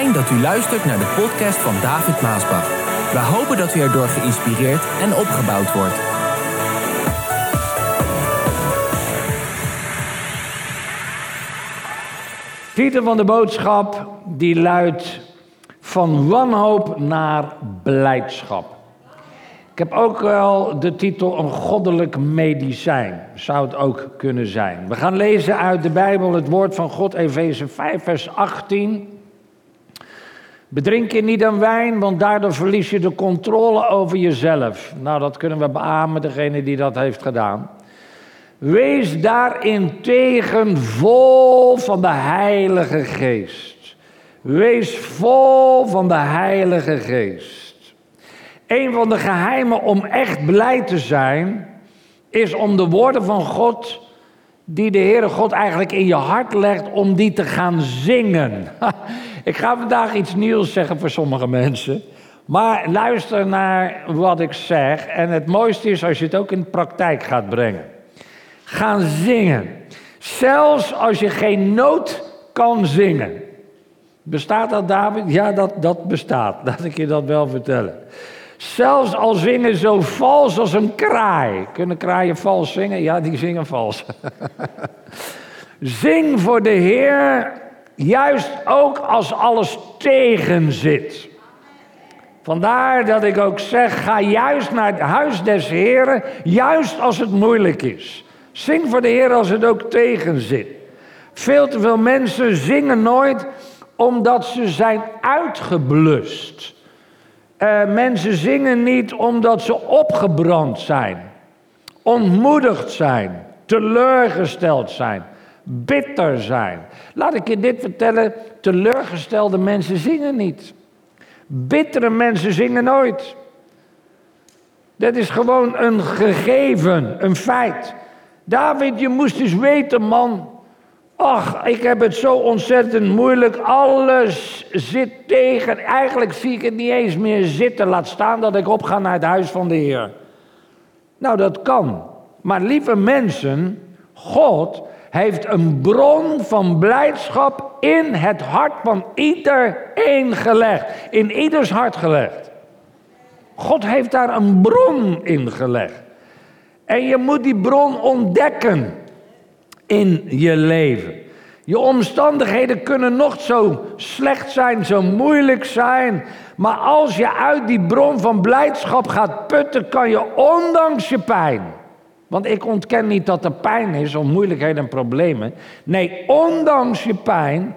Dat u luistert naar de podcast van David Maasbach. We hopen dat u erdoor geïnspireerd en opgebouwd wordt. Titel van de boodschap die luidt van wanhoop naar blijdschap. Ik heb ook wel de titel een goddelijk medicijn, zou het ook kunnen zijn. We gaan lezen uit de Bijbel het woord van God, Efeze 5, vers 18. Bedrink je niet aan wijn, want daardoor verlies je de controle over jezelf. Nou, dat kunnen we beamen, degene die dat heeft gedaan. Wees daarin tegen vol van de Heilige Geest. Wees vol van de Heilige Geest. Een van de geheimen om echt blij te zijn, is om de woorden van God, die de Heere God eigenlijk in je hart legt, om die te gaan zingen. Ik ga vandaag iets nieuws zeggen voor sommige mensen. Maar luister naar wat ik zeg. En het mooiste is als je het ook in de praktijk gaat brengen. Gaan zingen. Zelfs als je geen noot kan zingen. Bestaat dat, David? Ja, dat, dat bestaat. Laat ik je dat wel vertellen. Zelfs al zingen zo vals als een kraai. Kunnen kraaien vals zingen? Ja, die zingen vals. Zing voor de Heer Juist ook als alles tegen zit. Vandaar dat ik ook zeg, ga juist naar het huis des Heren, juist als het moeilijk is. Zing voor de Heer als het ook tegen zit. Veel te veel mensen zingen nooit omdat ze zijn uitgeblust. Uh, mensen zingen niet omdat ze opgebrand zijn, ontmoedigd zijn, teleurgesteld zijn bitter zijn. Laat ik je dit vertellen: teleurgestelde mensen zingen niet. Bittere mensen zingen nooit. Dat is gewoon een gegeven, een feit. David, je moest eens weten, man. Ach, ik heb het zo ontzettend moeilijk. Alles zit tegen. Eigenlijk zie ik het niet eens meer zitten. Laat staan dat ik opga naar het huis van de Heer. Nou, dat kan. Maar lieve mensen, God heeft een bron van blijdschap in het hart van iedereen gelegd. In ieders hart gelegd. God heeft daar een bron in gelegd. En je moet die bron ontdekken in je leven. Je omstandigheden kunnen nog zo slecht zijn, zo moeilijk zijn. Maar als je uit die bron van blijdschap gaat putten, kan je ondanks je pijn want ik ontken niet dat er pijn is om moeilijkheden en problemen. Nee, ondanks je pijn,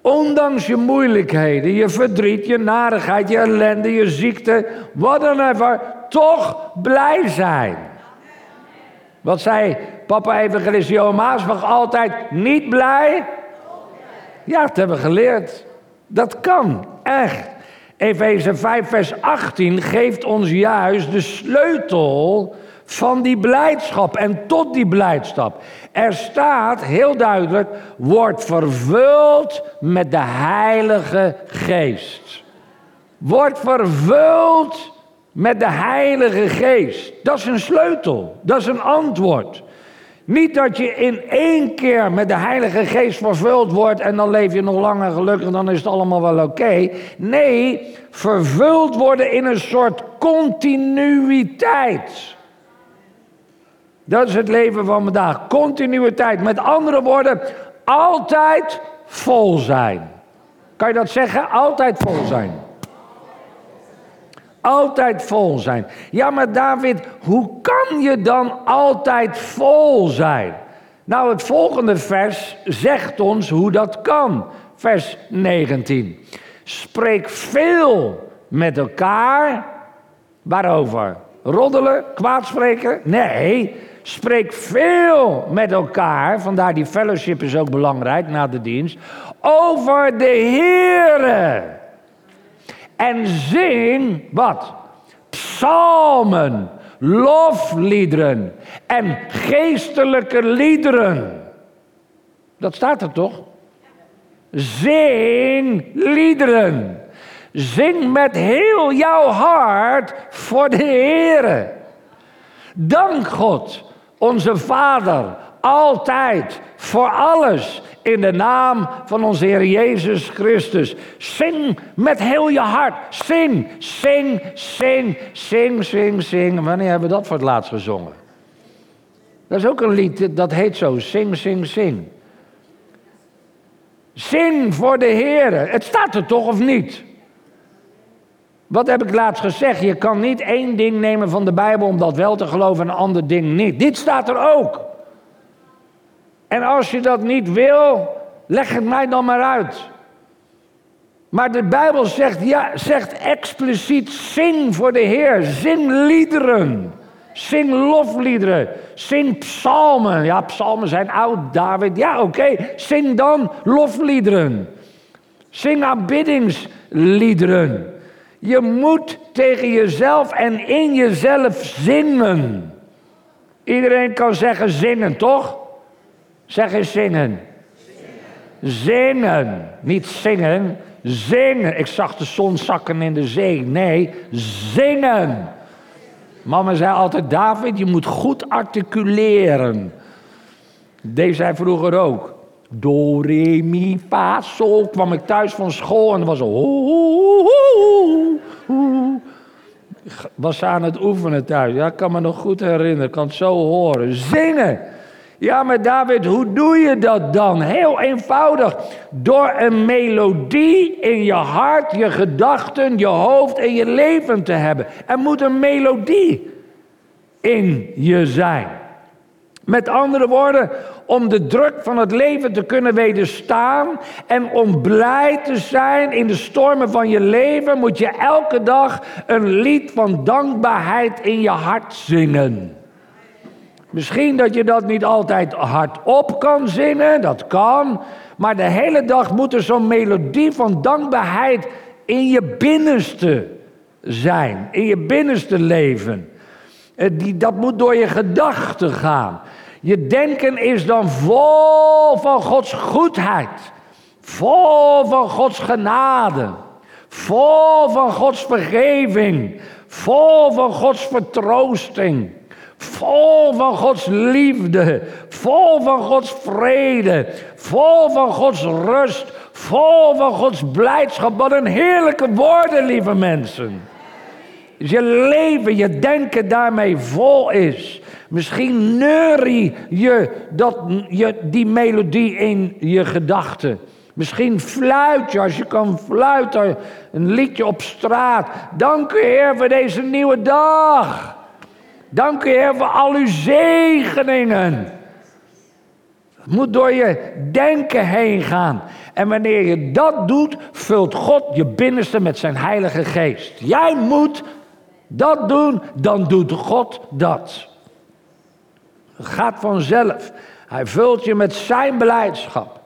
ondanks je moeilijkheden, je verdriet, je narigheid, je ellende, je ziekte, even, toch blij zijn. Wat zei papa evangelist Johan Maasbach altijd? Niet blij? Ja, dat hebben we geleerd. Dat kan, echt. Efeze 5, vers 18 geeft ons juist de sleutel van die blijdschap en tot die blijdschap. Er staat heel duidelijk, wordt vervuld met de Heilige Geest. Wordt vervuld met de Heilige Geest. Dat is een sleutel, dat is een antwoord. Niet dat je in één keer met de Heilige Geest vervuld wordt en dan leef je nog langer gelukkig en dan is het allemaal wel oké. Nee, vervuld worden in een soort continuïteit. Dat is het leven van vandaag. Continuïteit. Met andere woorden, altijd vol zijn. Kan je dat zeggen? Altijd vol zijn. Altijd vol zijn. Ja, maar David, hoe kan je dan altijd vol zijn? Nou, het volgende vers zegt ons hoe dat kan. Vers 19. Spreek veel met elkaar. Waarover? Roddelen? Kwaadspreken? Nee. Spreek veel met elkaar, vandaar die fellowship is ook belangrijk na de dienst, over de Heere. En zing wat? Psalmen, lofliederen en geestelijke liederen. Dat staat er toch? Zing liederen. Zing met heel jouw hart voor de Heere. Dank God onze Vader altijd, voor alles, in de naam van onze Heer Jezus Christus. Zing met heel je hart. Zing, zing, zing, zing, zing, zing. Wanneer hebben we dat voor het laatst gezongen? Dat is ook een lied, dat heet zo, zing, zing, zing. Zing voor de Heer. Het staat er toch of niet? Wat heb ik laatst gezegd? Je kan niet één ding nemen van de Bijbel om dat wel te geloven en een ander ding niet. Dit staat er ook. En als je dat niet wil, leg het mij dan maar uit. Maar de Bijbel zegt, ja, zegt expliciet: zing voor de Heer, zing liederen. Zing lofliederen, zing psalmen. Ja, psalmen zijn oud, David. Ja, oké, zing dan lofliederen. Zing aanbiddingsliederen. Je moet tegen jezelf en in jezelf zingen. Iedereen kan zeggen zingen, toch? Zeg eens zingen. Zingen. Niet zingen, zingen. Ik zag de zon zakken in de zee. Nee, zingen. Mama zei altijd, David, je moet goed articuleren. Deze zei vroeger ook. Do, re, mi, fa, sol. Kwam ik thuis van school en was zo... Was ze aan het oefenen thuis. Ja, ik kan me nog goed herinneren. Ik kan het zo horen. Zingen. Ja, maar David, hoe doe je dat dan? Heel eenvoudig. Door een melodie in je hart, je gedachten, je hoofd en je leven te hebben. Er moet een melodie in je zijn. Met andere woorden, om de druk van het leven te kunnen wederstaan en om blij te zijn in de stormen van je leven, moet je elke dag een lied van dankbaarheid in je hart zingen. Misschien dat je dat niet altijd hardop kan zingen, dat kan. Maar de hele dag moet er zo'n melodie van dankbaarheid in je binnenste zijn, in je binnenste leven. Eh, die, dat moet door je gedachten gaan. Je denken is dan vol van Gods goedheid, vol van Gods genade, vol van Gods vergeving, vol van Gods vertroosting. Vol van Gods liefde, vol van Gods vrede, vol van Gods rust, vol van Gods blijdschap. Wat een heerlijke woorden, lieve mensen. Dus je leven, je denken daarmee vol is. Misschien neurie je, dat, je die melodie in je gedachten. Misschien fluit je als je kan fluiten, een liedje op straat. Dank u Heer voor deze nieuwe dag. Dank u Heer voor al uw zegeningen. Het moet door je denken heen gaan. En wanneer je dat doet, vult God je binnenste met zijn Heilige Geest. Jij moet dat doen, dan doet God dat. Gaat vanzelf. Hij vult je met zijn beleidschap.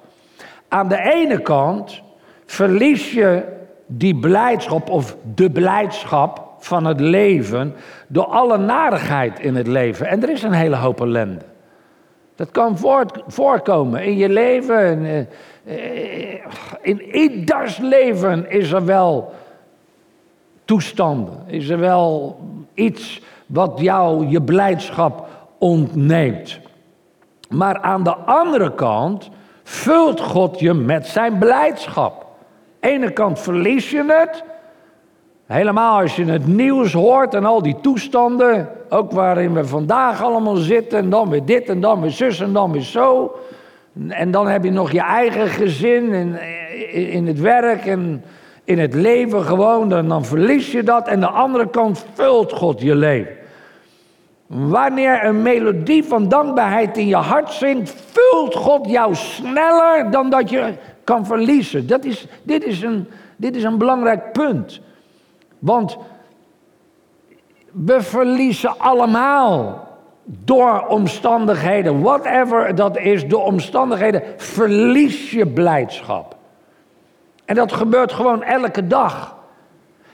Aan de ene kant verlies je die blijdschap of de blijdschap van het leven door alle narigheid in het leven. En er is een hele hoop ellende. Dat kan voorkomen in je leven. In, eh, in ieders leven is er wel toestanden. Is er wel iets wat jou je blijdschap ontneemt. Maar aan de andere kant vult God je met zijn blijdschap. Aan ene kant verlies je het. Helemaal als je het nieuws hoort en al die toestanden, ook waarin we vandaag allemaal zitten, en dan weer dit en dan weer zus en dan weer zo. En dan heb je nog je eigen gezin in, in het werk en in het leven gewoon, dan, dan verlies je dat. En de andere kant vult God je leven. Wanneer een melodie van dankbaarheid in je hart zingt, vult God jou sneller dan dat je kan verliezen. Dat is, dit, is een, dit is een belangrijk punt. Want we verliezen allemaal door omstandigheden, whatever dat is, door omstandigheden, verlies je blijdschap. En dat gebeurt gewoon elke dag.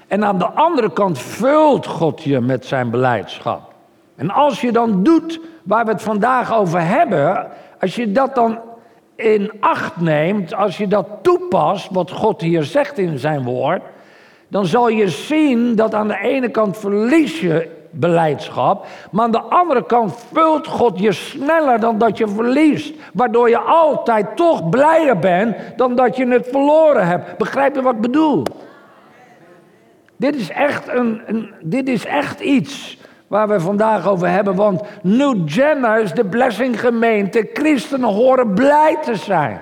En aan de andere kant vult God je met zijn beleidschap. En als je dan doet waar we het vandaag over hebben, als je dat dan in acht neemt, als je dat toepast, wat God hier zegt in zijn woord, dan zal je zien dat aan de ene kant verlies je beleidschap. Maar aan de andere kant vult God je sneller dan dat je verliest. Waardoor je altijd toch blijer bent dan dat je het verloren hebt. Begrijp je wat ik bedoel? Dit is echt, een, dit is echt iets waar we vandaag over hebben. Want New Genners, de Blessing gemeente, christenen horen blij te zijn.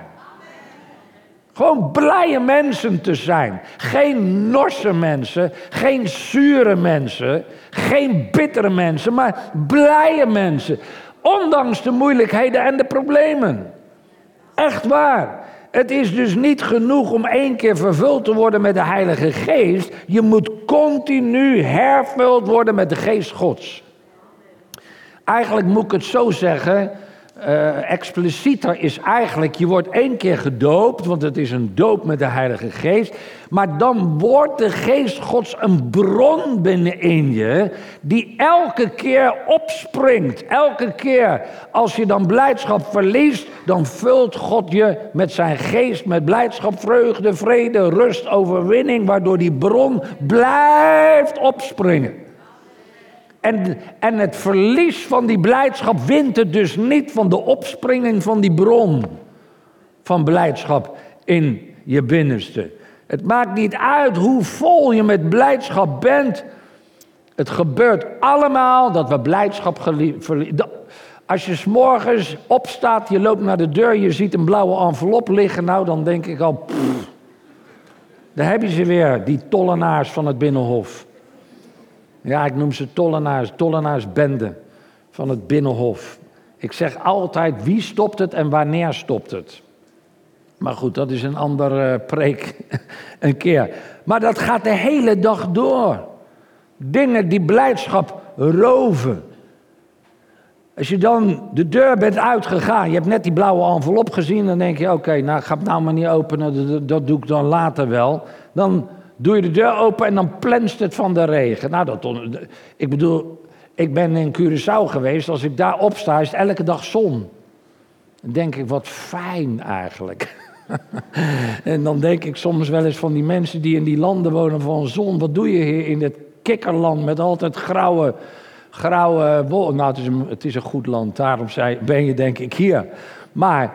Gewoon blije mensen te zijn. Geen norse mensen, geen zure mensen, geen bittere mensen, maar blije mensen. Ondanks de moeilijkheden en de problemen. Echt waar. Het is dus niet genoeg om één keer vervuld te worden met de Heilige Geest. Je moet continu hervuld worden met de Geest Gods. Eigenlijk moet ik het zo zeggen uh, explicieter is eigenlijk, je wordt één keer gedoopt, want het is een doop met de Heilige Geest. Maar dan wordt de Geest Gods een bron binnenin je, die elke keer opspringt. Elke keer als je dan blijdschap verliest, dan vult God je met zijn geest, met blijdschap, vreugde, vrede, rust, overwinning, waardoor die bron blijft opspringen. En, en het verlies van die blijdschap wint het dus niet van de opspringing van die bron van blijdschap in je binnenste. Het maakt niet uit hoe vol je met blijdschap bent. Het gebeurt allemaal dat we blijdschap verliezen. Als je s'morgens opstaat, je loopt naar de deur, je ziet een blauwe envelop liggen, nou dan denk ik al, pff, daar heb je ze weer, die tollenaars van het Binnenhof. Ja, ik noem ze tollenaars, tollenaarsbende van het Binnenhof. Ik zeg altijd wie stopt het en wanneer stopt het. Maar goed, dat is een andere uh, preek een keer. Maar dat gaat de hele dag door. Dingen die blijdschap roven. Als je dan de deur bent uitgegaan, je hebt net die blauwe envelop gezien, dan denk je: oké, nou ga het nou maar niet openen, dat doe ik dan later wel. Dan Doe je de deur open en dan plenst het van de regen. Nou, dat, ik bedoel, ik ben in Curaçao geweest. Als ik daar opsta, is het elke dag zon. Dan denk ik, wat fijn eigenlijk. en dan denk ik soms wel eens van die mensen die in die landen wonen van zon. Wat doe je hier in dit kikkerland met altijd grauwe, grauwe wolken? Nou, het is, een, het is een goed land, daarom ben je denk ik hier. Maar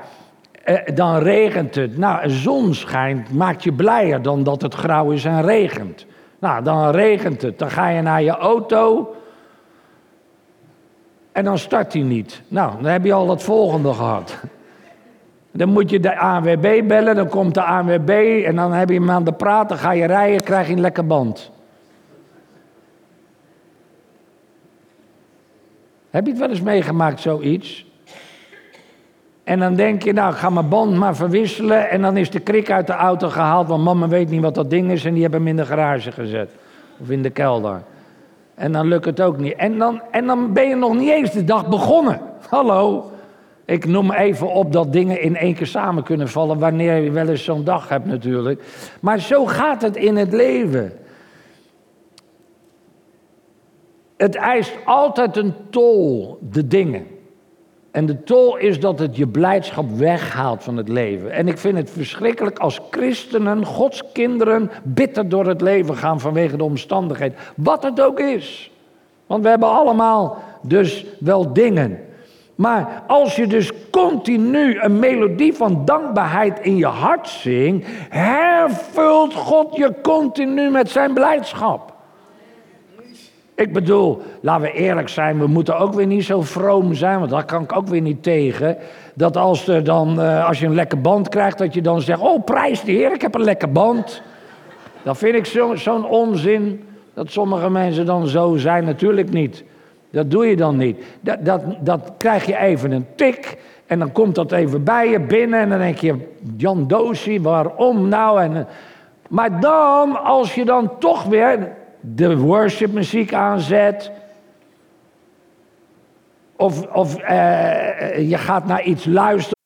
dan regent het. Nou, zon schijnt, maakt je blijer dan dat het grauw is en regent. Nou, dan regent het. Dan ga je naar je auto. En dan start hij niet. Nou, dan heb je al het volgende gehad. Dan moet je de ANWB bellen, dan komt de ANWB en dan heb je hem aan de praat, dan ga je rijden, krijg je een lekker band. Heb je het wel eens meegemaakt, zoiets? En dan denk je, nou, ga mijn band maar verwisselen. En dan is de krik uit de auto gehaald, want mama weet niet wat dat ding is. En die hebben hem in de garage gezet. Of in de kelder. En dan lukt het ook niet. En dan, en dan ben je nog niet eens de dag begonnen. Hallo. Ik noem even op dat dingen in één keer samen kunnen vallen. Wanneer je wel eens zo'n dag hebt natuurlijk. Maar zo gaat het in het leven. Het eist altijd een tol, de dingen. En de tol is dat het je blijdschap weghaalt van het leven. En ik vind het verschrikkelijk als christenen, Gods kinderen, bitter door het leven gaan vanwege de omstandigheden. Wat het ook is. Want we hebben allemaal dus wel dingen. Maar als je dus continu een melodie van dankbaarheid in je hart zingt, hervult God je continu met zijn blijdschap. Ik bedoel, laten we eerlijk zijn, we moeten ook weer niet zo vroom zijn, want daar kan ik ook weer niet tegen. Dat als, er dan, uh, als je een lekker band krijgt, dat je dan zegt: Oh, prijs de Heer, ik heb een lekker band. Dat vind ik zo'n zo onzin dat sommige mensen dan zo zijn. Natuurlijk niet. Dat doe je dan niet. Dat, dat, dat krijg je even een tik. En dan komt dat even bij je binnen. En dan denk je: Jan Doosie, waarom nou? En, maar dan, als je dan toch weer de worshipmuziek aanzet. Of, of uh, je gaat naar iets luisteren.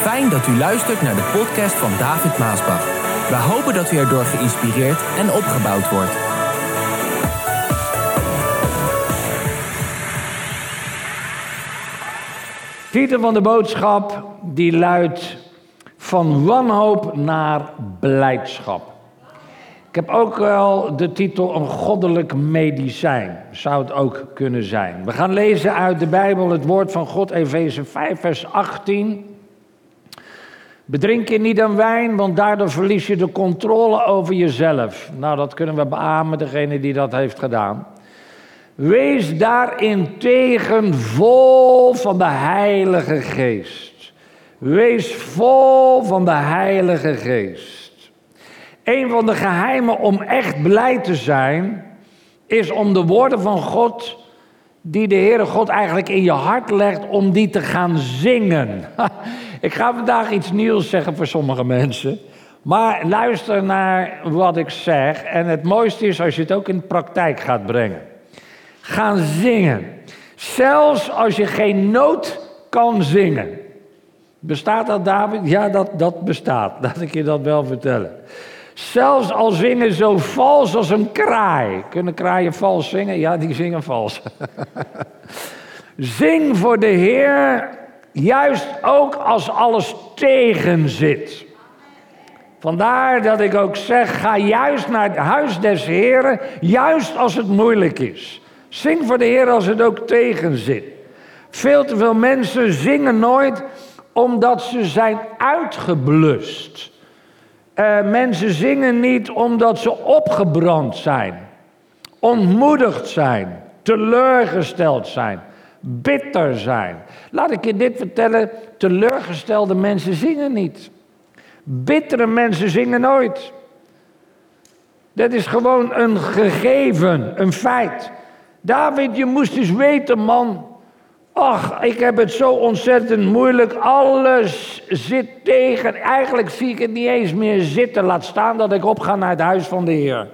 Fijn dat u luistert naar de podcast van David Maasbach. We hopen dat u erdoor geïnspireerd en opgebouwd wordt. Titel van de boodschap die luidt van wanhoop naar blijdschap. Ik heb ook wel de titel een goddelijk medicijn, zou het ook kunnen zijn. We gaan lezen uit de Bijbel het woord van God, Efeze 5, vers 18. Bedrink je niet aan wijn, want daardoor verlies je de controle over jezelf. Nou, dat kunnen we beamen, degene die dat heeft gedaan. Wees daarin tegen vol van de Heilige Geest. Wees vol van de Heilige Geest. Een van de geheimen om echt blij te zijn, is om de woorden van God, die de Heere God eigenlijk in je hart legt, om die te gaan zingen. Ik ga vandaag iets nieuws zeggen voor sommige mensen. Maar luister naar wat ik zeg. En het mooiste is als je het ook in de praktijk gaat brengen. Gaan zingen. Zelfs als je geen noot kan zingen. Bestaat dat, David? Ja, dat, dat bestaat. Laat ik je dat wel vertellen. Zelfs al zingen zo vals als een kraai. Kunnen kraaien vals zingen? Ja, die zingen vals. Zing voor de Heer Juist ook als alles tegen zit. Vandaar dat ik ook zeg, ga juist naar het huis des Heren, juist als het moeilijk is. Zing voor de Heer als het ook tegen zit. Veel te veel mensen zingen nooit omdat ze zijn uitgeblust. Uh, mensen zingen niet omdat ze opgebrand zijn, ontmoedigd zijn, teleurgesteld zijn bitter zijn. Laat ik je dit vertellen: teleurgestelde mensen zingen niet. Bittere mensen zingen nooit. Dat is gewoon een gegeven, een feit. David, je moest eens weten, man. Ach, ik heb het zo ontzettend moeilijk. Alles zit tegen. Eigenlijk zie ik het niet eens meer zitten. Laat staan dat ik opga naar het huis van de Heer.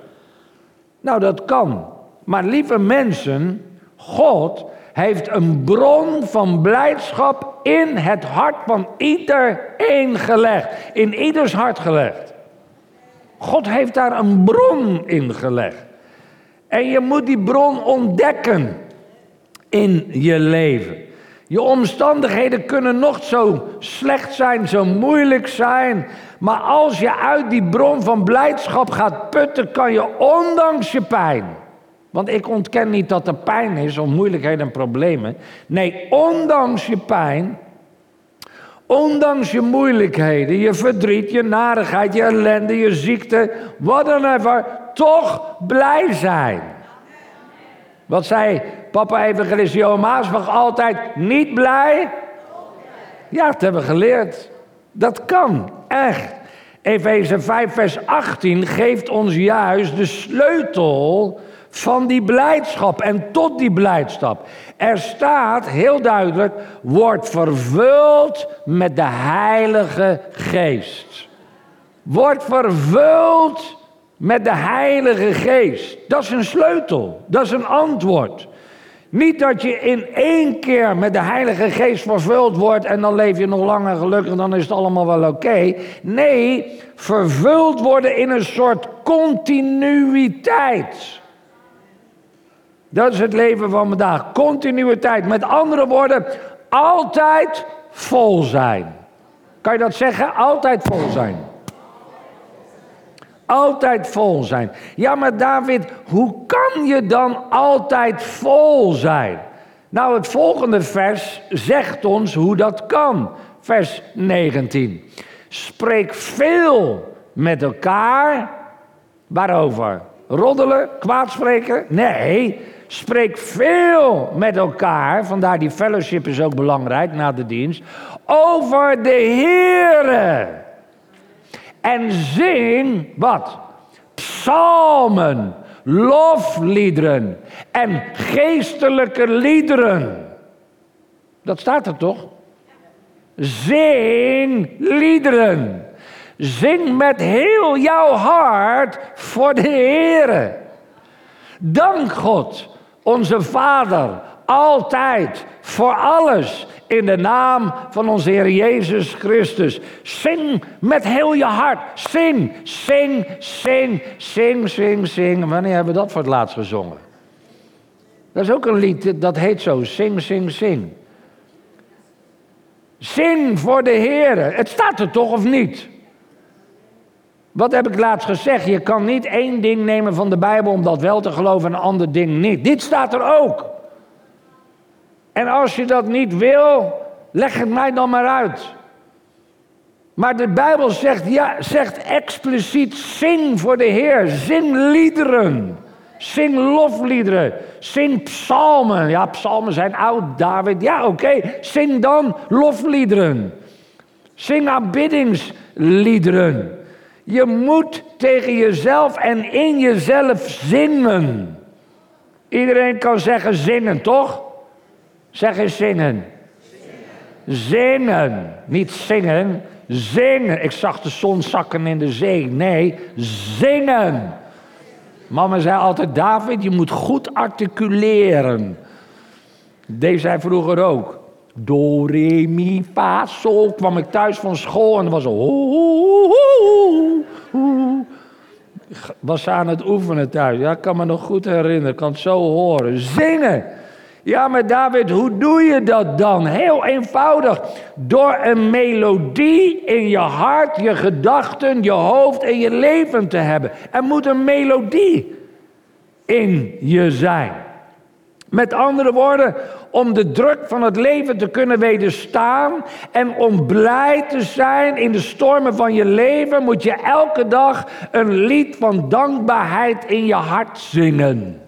Nou, dat kan. Maar lieve mensen, God heeft een bron van blijdschap in het hart van iedereen gelegd. In ieders hart gelegd. God heeft daar een bron in gelegd. En je moet die bron ontdekken in je leven. Je omstandigheden kunnen nog zo slecht zijn, zo moeilijk zijn. Maar als je uit die bron van blijdschap gaat putten, kan je ondanks je pijn want ik ontken niet dat er pijn is of moeilijkheden en problemen. Nee, ondanks je pijn, ondanks je moeilijkheden, je verdriet, je narigheid, je ellende, je ziekte, wat dan toch blij zijn. Wat zei papa evangelist Johan Maasbach altijd? Niet blij? Ja, dat hebben we geleerd. Dat kan, echt. Efeze 5, vers 18 geeft ons juist de sleutel van die blijdschap en tot die blijdschap. Er staat heel duidelijk, wordt vervuld met de Heilige Geest. Wordt vervuld met de Heilige Geest. Dat is een sleutel, dat is een antwoord. Niet dat je in één keer met de Heilige Geest vervuld wordt en dan leef je nog langer gelukkig dan is het allemaal wel oké. Nee, vervuld worden in een soort continuïteit. Dat is het leven van vandaag. Continuïteit. Met andere woorden, altijd vol zijn. Kan je dat zeggen? Altijd vol zijn. Altijd vol zijn. Ja, maar David, hoe kan je dan altijd vol zijn? Nou, het volgende vers zegt ons hoe dat kan. Vers 19. Spreek veel met elkaar. Waarover? Roddelen? Kwaadspreken? Nee. Spreek veel met elkaar, vandaar die fellowship is ook belangrijk na de dienst, over de Heere. En zing wat? Psalmen, lofliederen en geestelijke liederen. Dat staat er toch? Zing liederen. Zing met heel jouw hart voor de Heere. Dank God onze Vader, altijd, voor alles, in de naam van onze Heer Jezus Christus. Zing met heel je hart. Zing, zing, zing, zing, zing, zing. Wanneer hebben we dat voor het laatst gezongen? Dat is ook een lied, dat heet zo, zing, zing, zing. Zing voor de Heer. Het staat er toch of niet? Wat heb ik laatst gezegd? Je kan niet één ding nemen van de Bijbel om dat wel te geloven en een ander ding niet. Dit staat er ook. En als je dat niet wil, leg het mij dan maar uit. Maar de Bijbel zegt, ja, zegt expliciet: zing voor de Heer, zing liederen. Zing lofliederen, zing psalmen. Ja, psalmen zijn oud, David. Ja, oké, zing dan lofliederen. Zing aanbiddingsliederen. Je moet tegen jezelf en in jezelf zingen. Iedereen kan zeggen zingen, toch? Zeg eens zingen. Zingen. Niet zingen, zingen. Ik zag de zon zakken in de zee. Nee, zingen. Mama zei altijd, David, je moet goed articuleren. Deze zei vroeger ook. Do, re, mi, fa, sol. Kwam ik thuis van school en was zo. Was ze aan het oefenen thuis. Ja, ik kan me nog goed herinneren. Ik kan het zo horen. Zingen. Ja, maar David, hoe doe je dat dan? Heel eenvoudig. Door een melodie in je hart, je gedachten, je hoofd en je leven te hebben. Er moet een melodie in je zijn. Met andere woorden, om de druk van het leven te kunnen wederstaan en om blij te zijn in de stormen van je leven, moet je elke dag een lied van dankbaarheid in je hart zingen.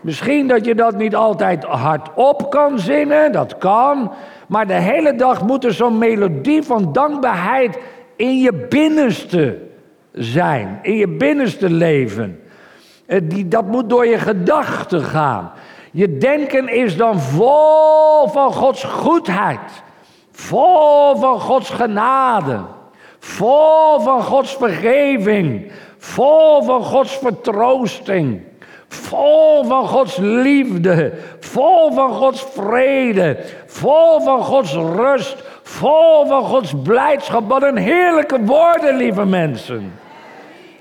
Misschien dat je dat niet altijd hardop kan zingen, dat kan. Maar de hele dag moet er zo'n melodie van dankbaarheid in je binnenste zijn, in je binnenste leven. Eh, dat moet door je gedachten gaan. Je denken is dan vol van Gods goedheid, vol van Gods genade, vol van Gods vergeving, vol van Gods vertroosting. Vol van Gods liefde, vol van Gods vrede, vol van Gods rust, vol van Gods blijdschap. Wat een heerlijke woorden, lieve mensen.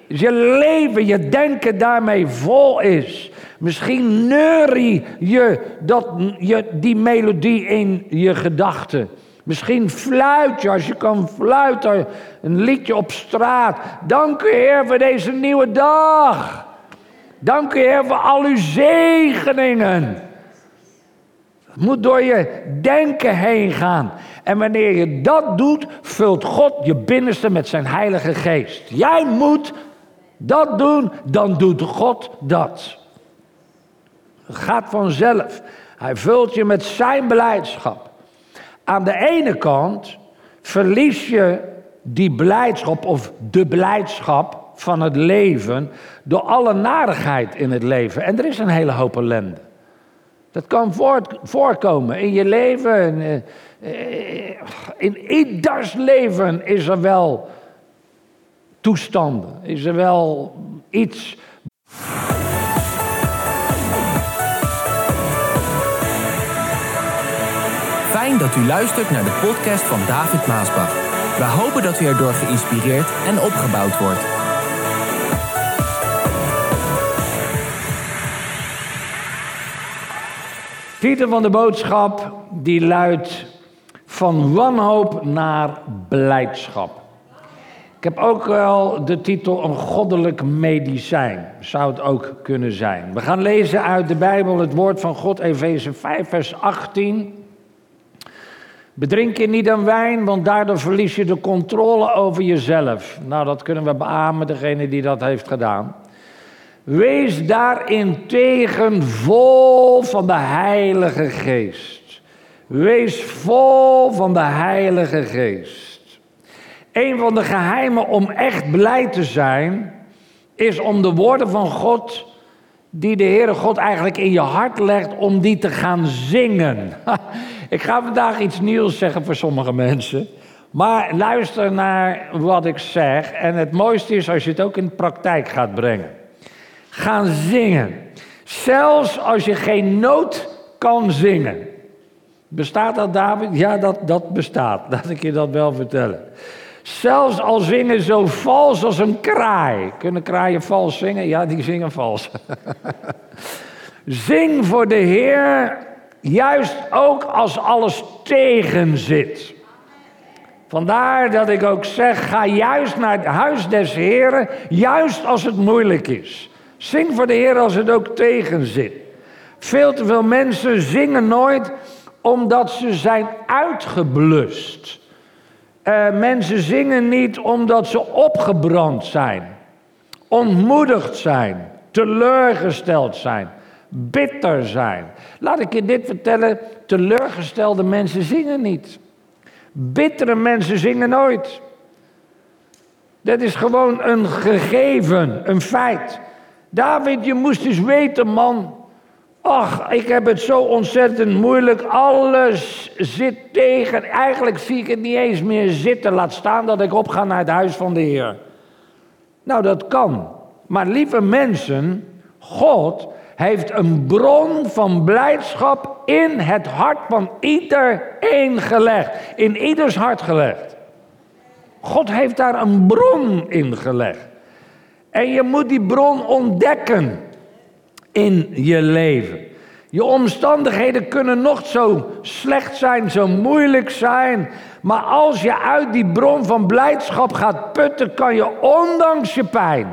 Dus je leven, je denken daarmee vol is. Misschien neurie je, dat, je die melodie in je gedachten. Misschien fluit je als je kan fluiten, een liedje op straat. Dank u Heer voor deze nieuwe dag. Dank u Heer voor al uw zegeningen. Het moet door je denken heen gaan. En wanneer je dat doet, vult God je binnenste met zijn Heilige Geest. Jij moet dat doen, dan doet God dat. Het gaat vanzelf. Hij vult je met zijn beleidschap. Aan de ene kant verlies je die blijdschap of de blijdschap van het leven door alle narigheid in het leven. En er is een hele hoop ellende. Dat kan voorkomen in je leven. In, eh, in ieders leven is er wel toestanden, is er wel iets. Fijn dat u luistert naar de podcast van David Maasbach. We hopen dat u erdoor geïnspireerd en opgebouwd wordt. Titel van de boodschap die luidt van wanhoop naar blijdschap. Ik heb ook wel de titel een goddelijk medicijn, zou het ook kunnen zijn. We gaan lezen uit de Bijbel het woord van God, Efeze 5, vers 18. Bedrink je niet aan wijn, want daardoor verlies je de controle over jezelf. Nou, dat kunnen we beamen, degene die dat heeft gedaan. Wees daarin tegen vol van de Heilige Geest. Wees vol van de Heilige Geest. Een van de geheimen om echt blij te zijn, is om de woorden van God, die de Heere God eigenlijk in je hart legt, om die te gaan zingen. Ik ga vandaag iets nieuws zeggen voor sommige mensen. Maar luister naar wat ik zeg. En het mooiste is als je het ook in de praktijk gaat brengen gaan zingen. Zelfs als je geen noot kan zingen. Bestaat dat, David? Ja, dat, dat bestaat. Laat ik je dat wel vertellen. Zelfs al zingen zo vals als een kraai. Kunnen kraaien vals zingen? Ja, die zingen vals. Zing voor de Heer juist ook als alles tegen zit. Vandaar dat ik ook zeg, ga juist naar het huis des Heren, juist als het moeilijk is. Zing voor de Heer als het ook tegen zit. Veel te veel mensen zingen nooit omdat ze zijn uitgeblust. Uh, mensen zingen niet omdat ze opgebrand zijn, ontmoedigd zijn, teleurgesteld zijn, bitter zijn. Laat ik je dit vertellen: teleurgestelde mensen zingen niet. Bittere mensen zingen nooit. Dat is gewoon een gegeven, een feit. David, je moest eens weten, man. Ach, ik heb het zo ontzettend moeilijk. Alles zit tegen. Eigenlijk zie ik het niet eens meer zitten. Laat staan dat ik opga naar het huis van de Heer. Nou, dat kan. Maar lieve mensen, God heeft een bron van blijdschap in het hart van iedereen gelegd. In ieders hart gelegd. God heeft daar een bron in gelegd. En je moet die bron ontdekken in je leven. Je omstandigheden kunnen nog zo slecht zijn, zo moeilijk zijn. Maar als je uit die bron van blijdschap gaat putten, kan je ondanks je pijn.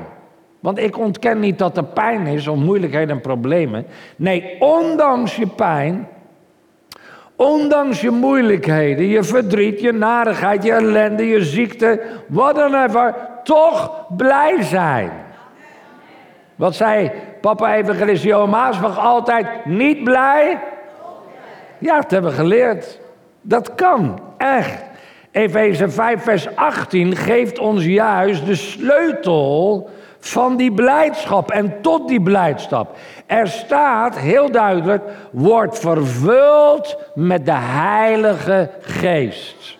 Want ik ontken niet dat er pijn is of moeilijkheden en problemen. Nee, ondanks je pijn, ondanks je moeilijkheden, je verdriet, je narigheid, je ellende, je ziekte, wat dan even, toch blij zijn. Wat zei papa evangelist Johan Maasbach altijd? Niet blij? Ja, dat hebben we geleerd. Dat kan, echt. Efeze 5, vers 18 geeft ons juist de sleutel van die blijdschap en tot die blijdschap. Er staat heel duidelijk, wordt vervuld met de Heilige Geest.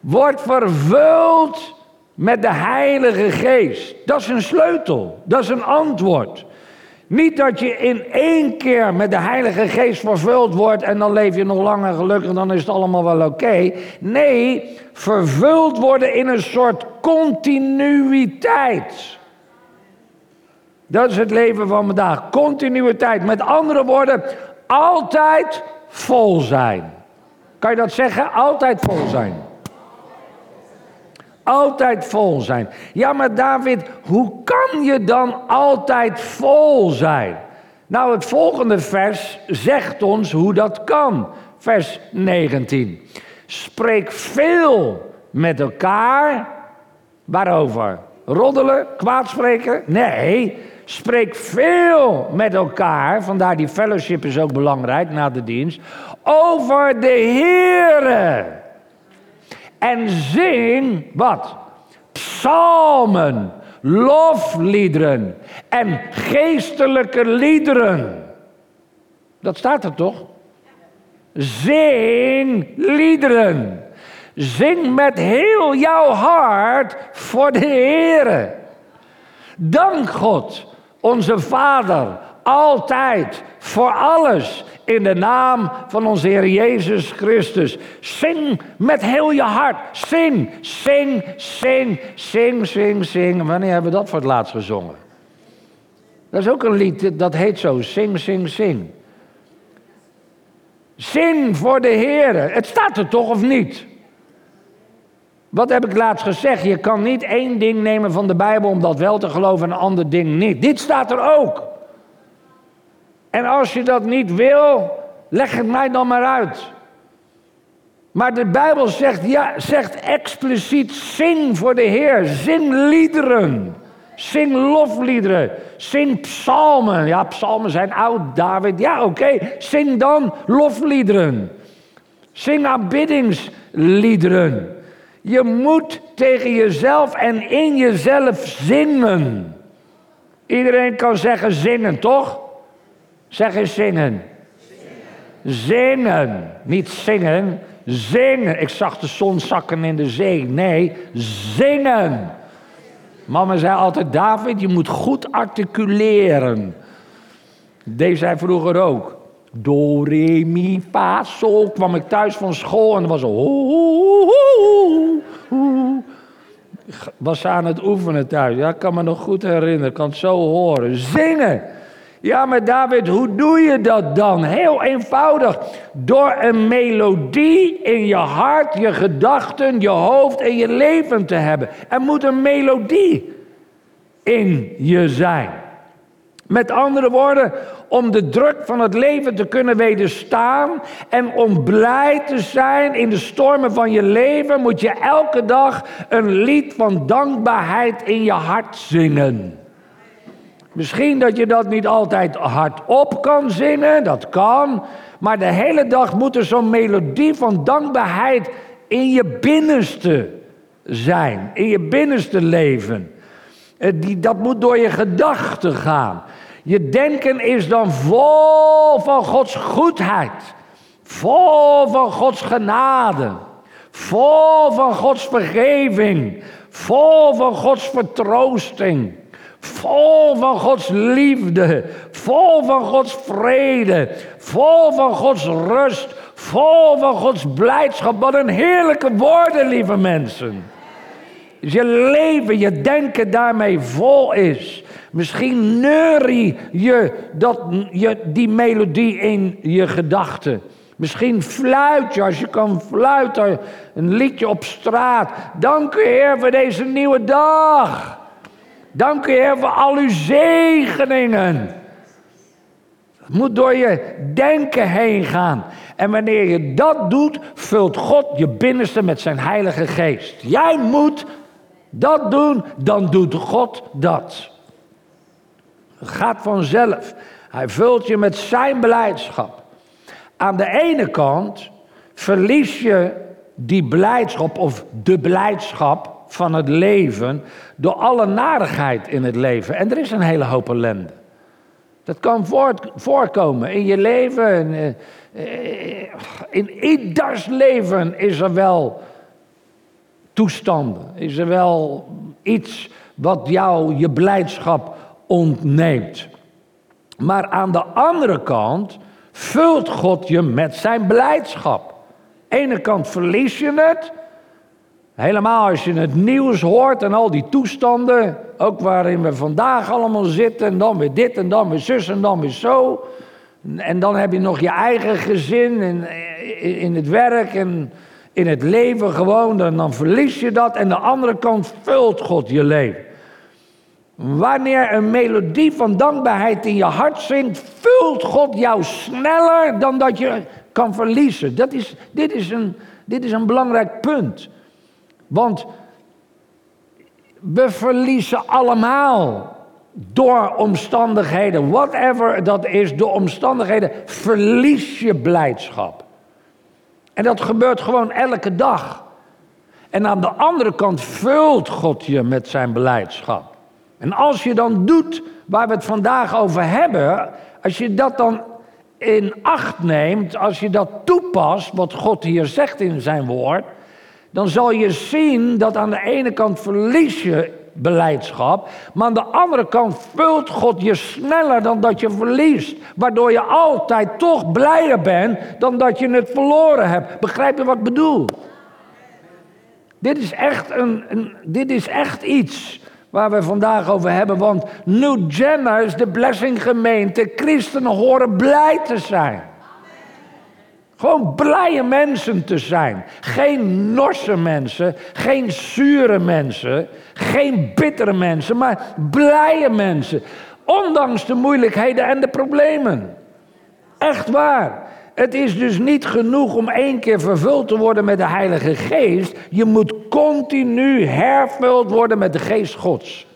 Wordt vervuld met de Heilige Geest. Dat is een sleutel, dat is een antwoord. Niet dat je in één keer met de Heilige Geest vervuld wordt en dan leef je nog langer gelukkig, dan is het allemaal wel oké. Nee, vervuld worden in een soort continuïteit. Dat is het leven van vandaag. Continuïteit. Met andere woorden, altijd vol zijn. Kan je dat zeggen? Altijd vol zijn. Altijd vol zijn. Ja, maar David, hoe kan je dan altijd vol zijn? Nou, het volgende vers zegt ons hoe dat kan. Vers 19. Spreek veel met elkaar. Waarover? Roddelen? Kwaadspreken? Nee. Spreek veel met elkaar. Vandaar die fellowship is ook belangrijk na de dienst. Over de Heere. En zing wat? Psalmen, lofliederen en geestelijke liederen. Dat staat er toch? Zing liederen. Zing met heel jouw hart voor de Heere. Dank God onze Vader, altijd, voor alles, in de naam van onze Heer Jezus Christus. Zing met heel je hart. Zing, zing, zing, zing, zing, zing. Wanneer hebben we dat voor het laatst gezongen? Dat is ook een lied, dat heet zo, zing, zing, zing. Zing voor de Heer. Het staat er toch of niet? Wat heb ik laatst gezegd? Je kan niet één ding nemen van de Bijbel om dat wel te geloven en een ander ding niet. Dit staat er ook. En als je dat niet wil, leg het mij dan maar uit. Maar de Bijbel zegt, ja, zegt expliciet: zing voor de Heer, zing liederen. Zing lofliederen, zing psalmen. Ja, psalmen zijn oud, David. Ja, oké, zing dan lofliederen. Zing aanbiddingsliederen. Je moet tegen jezelf en in jezelf zingen. Iedereen kan zeggen zingen, toch? Zeg eens zingen. Zingen. Niet zingen, zingen. Ik zag de zon zakken in de zee. Nee, zingen. Mama zei altijd, David, je moet goed articuleren. Deed zij vroeger ook. Do, re, mi, fa, sol. Kwam ik thuis van school en was zo. Was ze aan het oefenen thuis. Ja, ik kan me nog goed herinneren. Ik kan het zo horen. Zingen. Ja, maar David, hoe doe je dat dan? Heel eenvoudig. Door een melodie in je hart, je gedachten, je hoofd en je leven te hebben. Er moet een melodie in je zijn. Met andere woorden, om de druk van het leven te kunnen wederstaan en om blij te zijn in de stormen van je leven, moet je elke dag een lied van dankbaarheid in je hart zingen. Misschien dat je dat niet altijd hardop kan zingen, dat kan. Maar de hele dag moet er zo'n melodie van dankbaarheid in je binnenste zijn, in je binnenste leven. Eh, dat moet door je gedachten gaan. Je denken is dan vol van Gods goedheid, vol van Gods genade, vol van Gods vergeving, vol van Gods vertroosting. Vol van Gods liefde, vol van Gods vrede, vol van Gods rust, vol van Gods blijdschap. Wat een heerlijke woorden, lieve mensen. Dus je leven, je denken daarmee vol is. Misschien neurie je, dat, je die melodie in je gedachten. Misschien fluit je, als je kan fluiten, een liedje op straat. Dank u Heer voor deze nieuwe dag. Dank u Heer voor al uw zegeningen. Het moet door je denken heen gaan. En wanneer je dat doet, vult God je binnenste met zijn Heilige Geest. Jij moet dat doen, dan doet God dat. Het gaat vanzelf. Hij vult je met zijn blijdschap. Aan de ene kant verlies je die blijdschap of de blijdschap van het leven door alle narigheid in het leven. En er is een hele hoop ellende. Dat kan voorkomen in je leven. In, eh, in ieders leven is er wel toestanden. Is er wel iets wat jou je blijdschap ontneemt. Maar aan de andere kant vult God je met zijn blijdschap. Aan de ene kant verlies je het. Helemaal als je het nieuws hoort en al die toestanden, ook waarin we vandaag allemaal zitten, en dan weer dit en dan weer zus en dan weer zo. En dan heb je nog je eigen gezin in, in het werk en in het leven gewoon, dan, dan verlies je dat. En de andere kant vult God je leven. Wanneer een melodie van dankbaarheid in je hart zingt, vult God jou sneller dan dat je kan verliezen. Dat is, dit, is een, dit is een belangrijk punt. Want we verliezen allemaal door omstandigheden, whatever dat is, door omstandigheden, verlies je blijdschap. En dat gebeurt gewoon elke dag. En aan de andere kant vult God je met zijn beleidschap. En als je dan doet waar we het vandaag over hebben, als je dat dan in acht neemt, als je dat toepast, wat God hier zegt in zijn woord, dan zal je zien dat aan de ene kant verlies je beleidschap, maar aan de andere kant vult God je sneller dan dat je verliest, waardoor je altijd toch blijer bent dan dat je het verloren hebt. Begrijp je wat ik bedoel? Dit is echt, een, dit is echt iets waar we vandaag over hebben. Want New Genners, de Blessing gemeente, christenen horen blij te zijn. Gewoon blije mensen te zijn. Geen norse mensen, geen zure mensen, geen bittere mensen, maar blije mensen. Ondanks de moeilijkheden en de problemen. Echt waar. Het is dus niet genoeg om één keer vervuld te worden met de Heilige Geest. Je moet continu hervuld worden met de Geest Gods.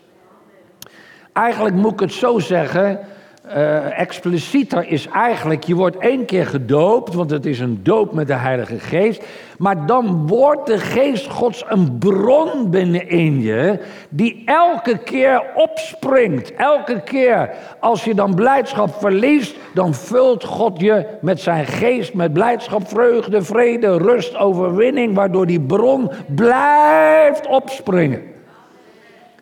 Eigenlijk moet ik het zo zeggen uh, explicieter is eigenlijk, je wordt één keer gedoopt, want het is een doop met de Heilige Geest. Maar dan wordt de Geest Gods een bron binnenin je, die elke keer opspringt. Elke keer als je dan blijdschap verliest, dan vult God je met zijn geest, met blijdschap, vreugde, vrede, rust, overwinning, waardoor die bron blijft opspringen.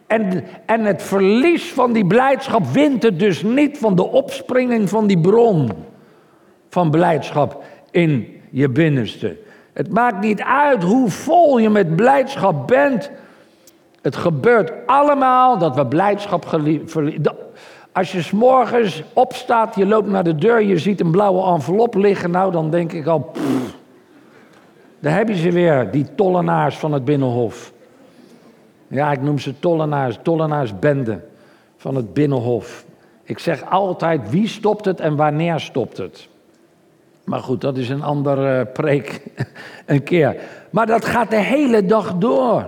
En, en het verlies van die blijdschap wint het dus niet van de opspringing van die bron van blijdschap in je binnenste. Het maakt niet uit hoe vol je met blijdschap bent. Het gebeurt allemaal dat we blijdschap verliezen. Als je s'morgens opstaat, je loopt naar de deur, je ziet een blauwe envelop liggen, nou dan denk ik al, daar heb je ze weer, die tollenaars van het Binnenhof. Ja, ik noem ze tollenaars, tollenaarsbende van het Binnenhof. Ik zeg altijd, wie stopt het en wanneer stopt het? Maar goed, dat is een andere preek een keer. Maar dat gaat de hele dag door.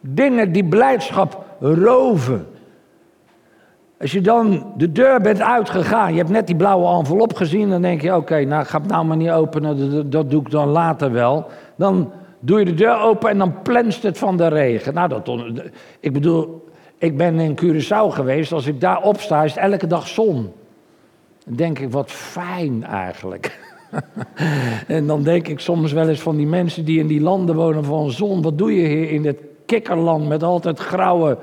Dingen die blijdschap roven. Als je dan de deur bent uitgegaan, je hebt net die blauwe envelop gezien, dan denk je: oké, nou ga het nou maar niet openen, dat, doe ik dan later wel. Dan doe je de deur open en dan plenst het van de regen. Nou, dat, ik bedoel, ik ben in Curaçao geweest, als ik daar opsta, is elke dag zon. Dan denk ik: wat fijn eigenlijk. en dan denk ik soms wel eens van die mensen die in die landen wonen van zon, wat doe je hier in dit kikkerland met altijd grauwe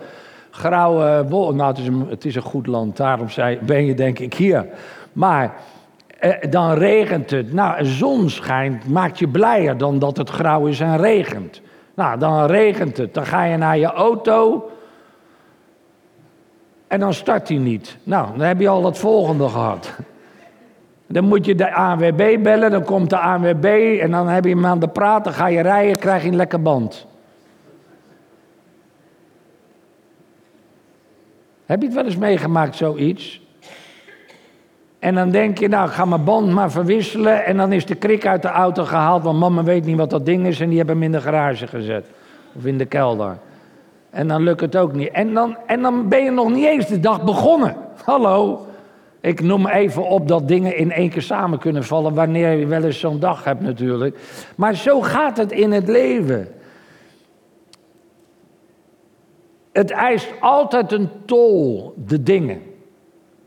grauwe. Nou, het is, een, het is een goed land, daarom ben je denk ik hier. Maar dan regent het. Nou, zon schijnt, maakt je blijer dan dat het grauw is en regent. Nou, dan regent het. Dan ga je naar je auto. En dan start hij niet. Nou, dan heb je al het volgende gehad. Dan moet je de ANWB bellen, dan komt de ANWB en dan heb je hem aan de praat, dan ga je rijden, krijg je een lekker band. Heb je het wel eens meegemaakt, zoiets? En dan denk je, nou, ik ga mijn band maar verwisselen. En dan is de krik uit de auto gehaald, want mama weet niet wat dat ding is. En die hebben hem in de garage gezet. Of in de kelder. En dan lukt het ook niet. En dan, en dan ben je nog niet eens de dag begonnen. Hallo. Ik noem even op dat dingen in één keer samen kunnen vallen. Wanneer je wel eens zo'n dag hebt natuurlijk. Maar zo gaat het in het leven. Het eist altijd een tol, de dingen.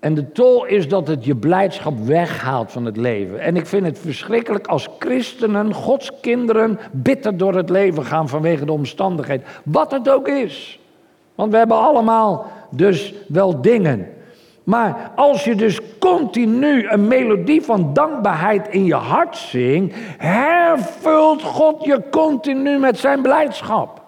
En de tol is dat het je blijdschap weghaalt van het leven. En ik vind het verschrikkelijk als christenen, Gods kinderen, bitter door het leven gaan vanwege de omstandigheden. Wat het ook is. Want we hebben allemaal dus wel dingen. Maar als je dus continu een melodie van dankbaarheid in je hart zingt, hervult God je continu met zijn blijdschap.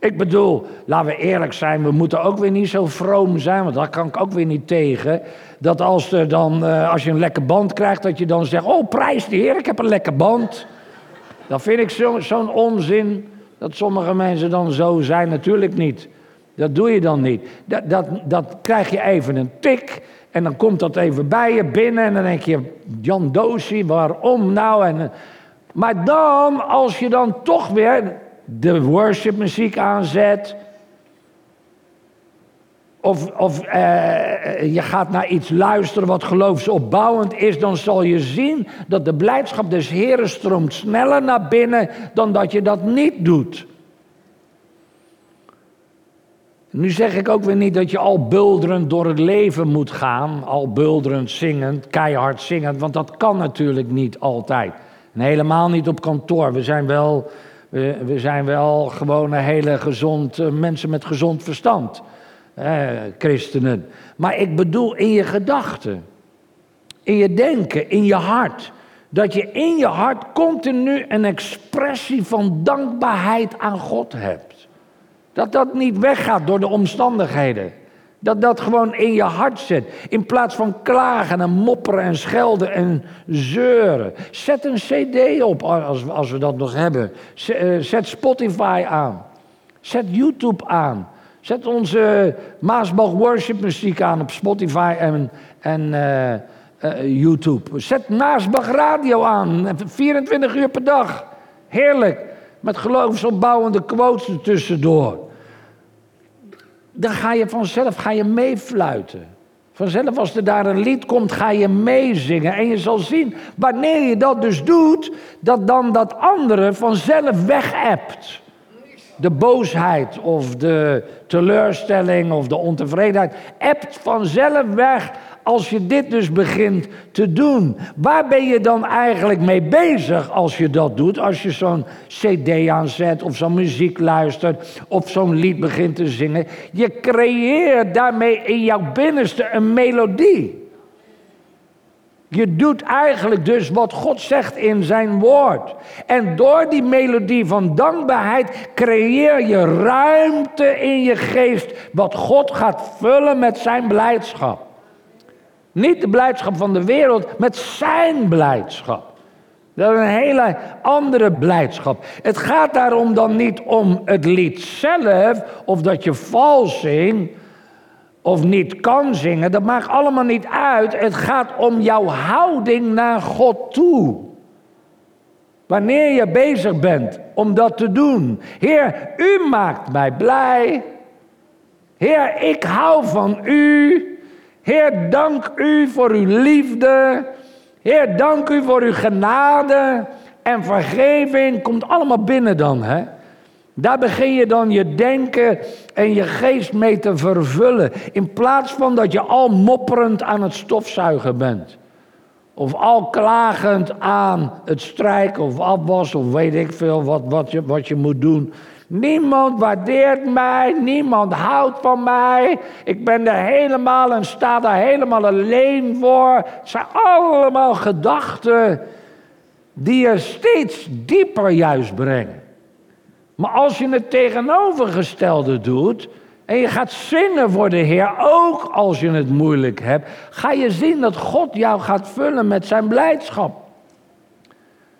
Ik bedoel, laten we eerlijk zijn, we moeten ook weer niet zo vroom zijn, want daar kan ik ook weer niet tegen. Dat als, er dan, uh, als je een lekker band krijgt, dat je dan zegt: Oh, prijs de Heer, ik heb een lekker band. Dat vind ik zo'n zo onzin, dat sommige mensen dan zo zijn. Natuurlijk niet. Dat doe je dan niet. Dat, dat, dat krijg je even een tik. En dan komt dat even bij je binnen. En dan denk je: Jan Dosie, waarom nou? En, maar dan, als je dan toch weer de worshipmuziek aanzet. Of, of uh, je gaat naar iets luisteren wat geloofsopbouwend is, dan zal je zien dat de blijdschap des Heren stroomt sneller naar binnen dan dat je dat niet doet. Nu zeg ik ook weer niet dat je al bulderend door het leven moet gaan, al bulderend zingend, keihard zingend, want dat kan natuurlijk niet altijd. En helemaal niet op kantoor. We zijn wel we, we zijn wel gewoon hele gezond, uh, mensen met gezond verstand. Eh, christenen. Maar ik bedoel in je gedachten. In je denken, in je hart. Dat je in je hart continu een expressie van dankbaarheid aan God hebt. Dat dat niet weggaat door de omstandigheden. Dat dat gewoon in je hart zit. In plaats van klagen en mopperen en schelden en zeuren. Zet een cd op als, als we dat nog hebben. Eh, zet Spotify aan. Zet YouTube aan. Zet onze Maasbach worship muziek aan op Spotify en, en uh, uh, YouTube. Zet Maasbach radio aan. 24 uur per dag. Heerlijk. Met geloofsopbouwende quotes ertussendoor dan ga je vanzelf ga je meefluiten. Vanzelf als er daar een lied komt, ga je meezingen. En je zal zien, wanneer je dat dus doet, dat dan dat andere vanzelf wegebt. De boosheid of de teleurstelling of de ontevredenheid ebt vanzelf weg als je dit dus begint te doen, waar ben je dan eigenlijk mee bezig als je dat doet? Als je zo'n CD aanzet of zo'n muziek luistert of zo'n lied begint te zingen. Je creëert daarmee in jouw binnenste een melodie. Je doet eigenlijk dus wat God zegt in zijn woord. En door die melodie van dankbaarheid creëer je ruimte in je geest, wat God gaat vullen met zijn blijdschap. Niet de blijdschap van de wereld, met zijn blijdschap. Dat is een hele andere blijdschap. Het gaat daarom dan niet om het lied zelf, of dat je vals zingt, of niet kan zingen. Dat maakt allemaal niet uit. Het gaat om jouw houding naar God toe. Wanneer je bezig bent om dat te doen. Heer, u maakt mij blij. Heer, ik hou van u. Heer, dank u voor uw liefde. Heer, dank u voor uw genade en vergeving. Komt allemaal binnen dan, hè? Daar begin je dan je denken en je geest mee te vervullen. In plaats van dat je al mopperend aan het stofzuigen bent. Of al klagend aan het strijken of afwassen of weet ik veel wat, wat, je, wat je moet doen. Niemand waardeert mij, niemand houdt van mij. Ik ben er helemaal en sta daar helemaal alleen voor. Het zijn allemaal gedachten die je steeds dieper juist brengen. Maar als je het tegenovergestelde doet en je gaat zingen voor de Heer, ook als je het moeilijk hebt, ga je zien dat God jou gaat vullen met zijn blijdschap.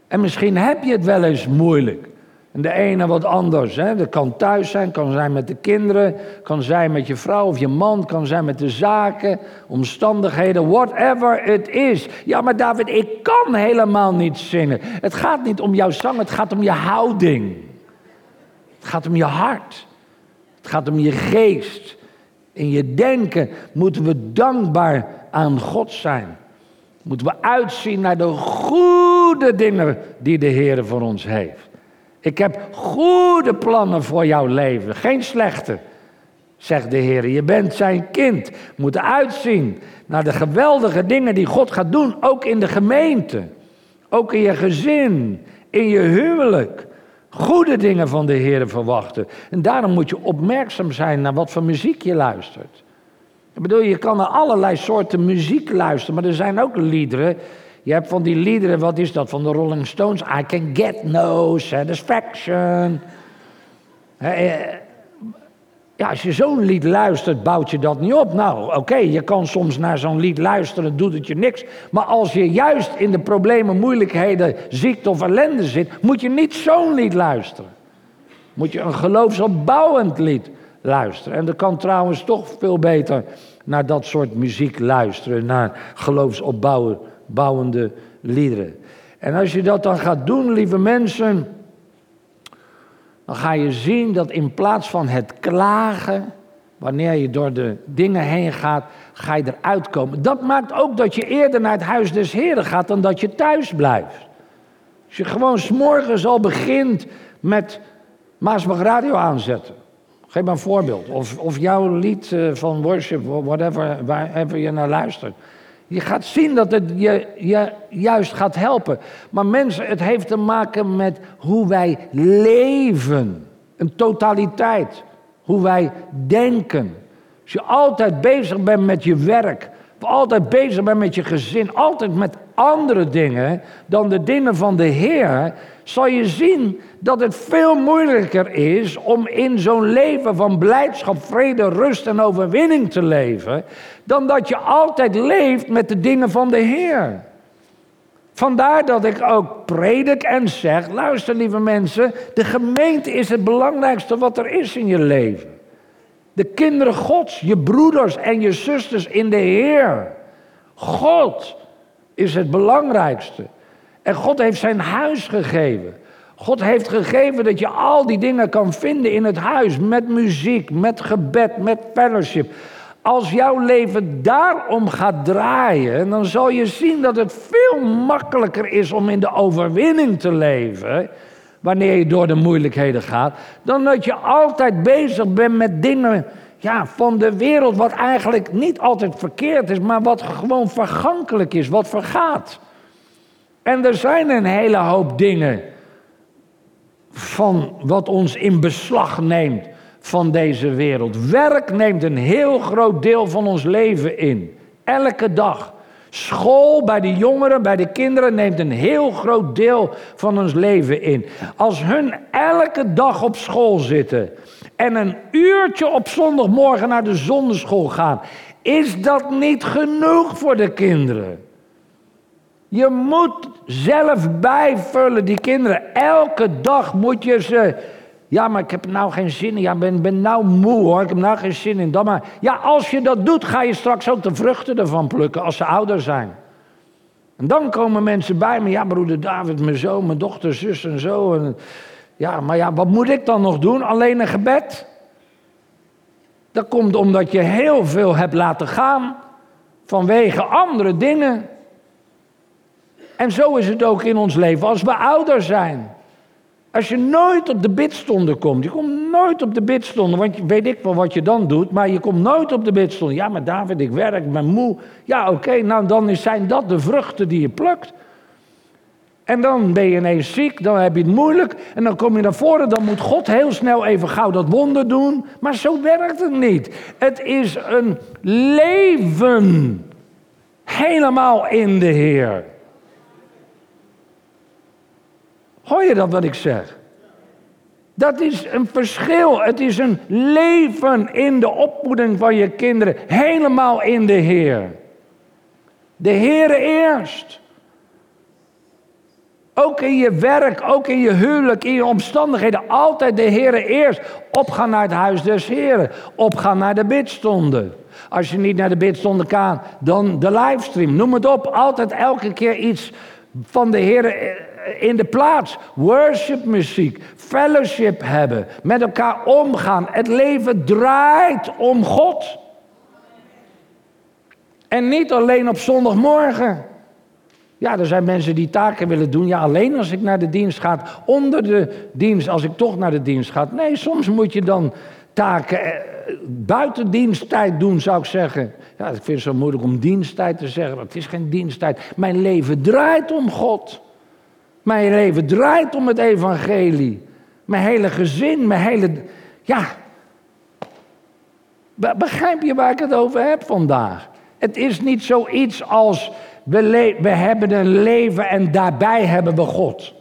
En misschien heb je het wel eens moeilijk. En de ene wat anders. Hè? Dat kan thuis zijn, kan zijn met de kinderen, kan zijn met je vrouw of je man, kan zijn met de zaken, omstandigheden, whatever it is. Ja, maar David, ik kan helemaal niet zingen. Het gaat niet om jouw zang, het gaat om je houding. Het gaat om je hart. Het gaat om je geest. In je denken moeten we dankbaar aan God zijn. Moeten we uitzien naar de goede dingen die de Heer voor ons heeft. Ik heb goede plannen voor jouw leven, geen slechte, zegt de Heer. Je bent zijn kind. Moet uitzien naar de geweldige dingen die God gaat doen, ook in de gemeente, ook in je gezin, in je huwelijk. Goede dingen van de Heer verwachten. En daarom moet je opmerkzaam zijn naar wat voor muziek je luistert. Ik bedoel, je kan naar allerlei soorten muziek luisteren, maar er zijn ook liederen je hebt van die liederen, wat is dat, van de Rolling Stones? I can get no satisfaction. Eh, ja, als je zo'n lied luistert, bouwt je dat niet op. Nou, oké, je kan soms naar zo'n lied luisteren, doet het je niks. Maar als je juist in de problemen, moeilijkheden, ziekte of ellende zit, moet je niet zo'n lied luisteren. Moet je een geloofsopbouwend lied luisteren. En dat kan trouwens toch veel beter naar dat soort muziek luisteren, naar geloofsopbouwen bouwende liederen. En als je dat dan gaat doen, lieve mensen, dan ga je zien dat in plaats van het klagen, wanneer je door de dingen heen gaat, ga je eruit komen. Dat maakt ook dat je eerder naar het huis des Heren gaat dan dat je thuis blijft. Als je gewoon s'morgens al begint met Maasbach Radio aanzetten. Geef maar een voorbeeld. Of, of jouw lied eh, van worship, whatever, waar je naar luistert. Je gaat zien dat het je, je juist gaat helpen. Maar mensen, het heeft te maken met hoe wij leven. Een totaliteit. Hoe wij denken. Als je altijd bezig bent met je werk, altijd bezig bent met je gezin, altijd met andere dingen dan de dingen van de Heer, zal je zien dat het veel moeilijker is om in zo'n leven van blijdschap, vrede, rust en overwinning te leven, dan dat je altijd leeft met de dingen van de Heer. Vandaar dat ik ook predik en zeg: luister lieve mensen, de gemeente is het belangrijkste wat er is in je leven. De kinderen Gods, je broeders en je zusters in de Heer. God is het belangrijkste. En God heeft zijn huis gegeven. God heeft gegeven dat je al die dingen kan vinden in het huis. Met muziek, met gebed, met fellowship. Als jouw leven daarom gaat draaien, dan zal je zien dat het veel makkelijker is om in de overwinning te leven. Wanneer je door de moeilijkheden gaat. Dan dat je altijd bezig bent met dingen ja, van de wereld. Wat eigenlijk niet altijd verkeerd is, maar wat gewoon vergankelijk is, wat vergaat. En er zijn een hele hoop dingen van wat ons in beslag neemt van deze wereld. Werk neemt een heel groot deel van ons leven in. Elke dag. School bij de jongeren, bij de kinderen neemt een heel groot deel van ons leven in. Als hun elke dag op school zitten en een uurtje op zondagmorgen naar de zonderschool gaan, is dat niet genoeg voor de kinderen. Je moet zelf bijvullen, die kinderen. Elke dag moet je ze. Ja, maar ik heb nou geen zin in. Ja, ik ben, ben nou moe hoor. Ik heb nou geen zin in. Dan maar. Ja, als je dat doet, ga je straks ook de vruchten ervan plukken als ze ouder zijn. En dan komen mensen bij me. Ja, broeder David, mijn zoon, mijn dochter, zus en zo. En, ja, maar ja, wat moet ik dan nog doen? Alleen een gebed? Dat komt omdat je heel veel hebt laten gaan vanwege andere dingen. En zo is het ook in ons leven als we ouder zijn. Als je nooit op de bidstonden komt, je komt nooit op de bidstonden, want weet ik wel wat je dan doet, maar je komt nooit op de bidstonden. Ja, maar David, ik werk, ik ben moe. Ja, oké, nou dan zijn dat de vruchten die je plukt. En dan ben je ineens ziek, dan heb je het moeilijk. En dan kom je naar voren, dan moet God heel snel even gauw dat wonder doen. Maar zo werkt het niet. Het is een leven. Helemaal in de Heer. Hoor je dat wat ik zeg? Dat is een verschil. Het is een leven in de opvoeding van je kinderen. Helemaal in de Heer. De Heer eerst. Ook in je werk, ook in je huwelijk, in je omstandigheden. Altijd de Heer eerst. Opgaan naar het huis des Heren. Opgaan naar de bidstonden. Als je niet naar de bidstonden kan, dan de livestream. Noem het op. Altijd elke keer iets van de Heer in de plaats. Worship muziek, fellowship hebben, met elkaar omgaan. Het leven draait om God. En niet alleen op zondagmorgen. Ja, er zijn mensen die taken willen doen. Ja, alleen als ik naar de dienst ga. Onder de dienst, als ik toch naar de dienst ga. Nee, soms moet je dan taken eh, buiten diensttijd doen, zou ik zeggen. Ja, ik vind het zo moeilijk om diensttijd te zeggen. Het is geen diensttijd. Mijn leven draait om God. Mijn leven draait om het evangelie. Mijn hele gezin, mijn hele... Ja. Begrijp je waar ik het over heb vandaag? Het is niet zoiets als we, we hebben een leven en daarbij hebben we God.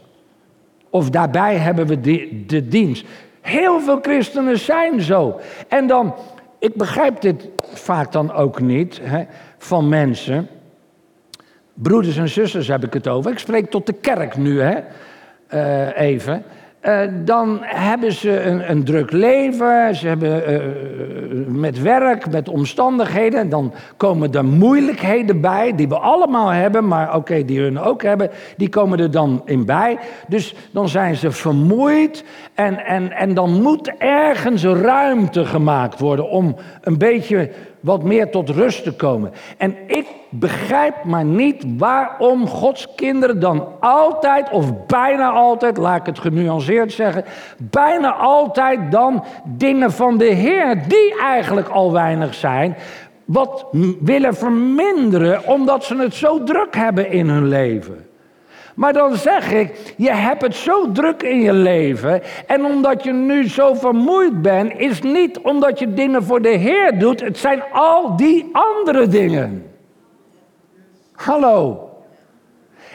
Of daarbij hebben we de, de dienst. Heel veel christenen zijn zo. En dan, ik begrijp dit vaak dan ook niet hè, van mensen broeders en zusters heb ik het over. Ik spreek tot de kerk nu, hè? Uh, even. Uh, dan hebben ze een, een, druk leven, ze hebben uh, met werk, met omstandigheden. Dan komen er moeilijkheden bij, die we allemaal hebben, maar oké, die hun ook hebben. Die komen er dan in bij. Dus dan zijn ze vermoeid en, en, en dan moet ergens ruimte gemaakt worden om een beetje wat meer tot rust te komen. En ik begrijp maar niet waarom Gods kinderen dan altijd, of bijna altijd, laat ik het genuanceerd zeggen, bijna altijd dan dingen van de Heer, die eigenlijk al weinig zijn, wat willen verminderen omdat ze het zo druk hebben in hun leven. Maar dan zeg ik, je hebt het zo druk in je leven. En omdat je nu zo vermoeid bent, is niet omdat je dingen voor de Heer doet. Het zijn al die andere dingen. Hallo.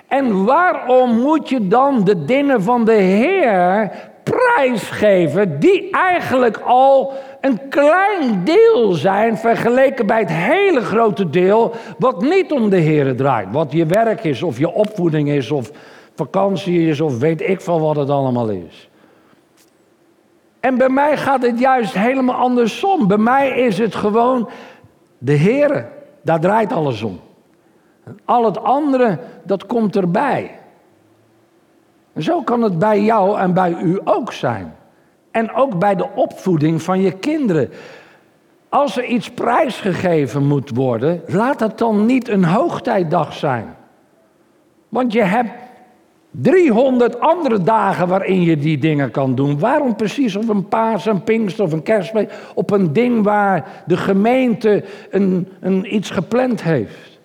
En waarom moet je dan de dingen van de Heer prijsgeven, die eigenlijk al een klein deel zijn vergeleken bij het hele grote deel wat niet om de Heer draait. Wat je werk is, of je opvoeding is, of vakantie is, of weet ik van wat het allemaal is. En bij mij gaat het juist helemaal andersom. Bij mij is het gewoon de Heer, daar draait alles om. Al het andere, dat komt erbij. Zo kan het bij jou en bij u ook zijn. En ook bij de opvoeding van je kinderen. Als er iets prijsgegeven moet worden, laat het dan niet een hoogtijdag zijn. Want je hebt 300 andere dagen waarin je die dingen kan doen. Waarom precies op een paas, een pinkst of een kerstfeest, op een ding waar de gemeente een, een, iets gepland heeft?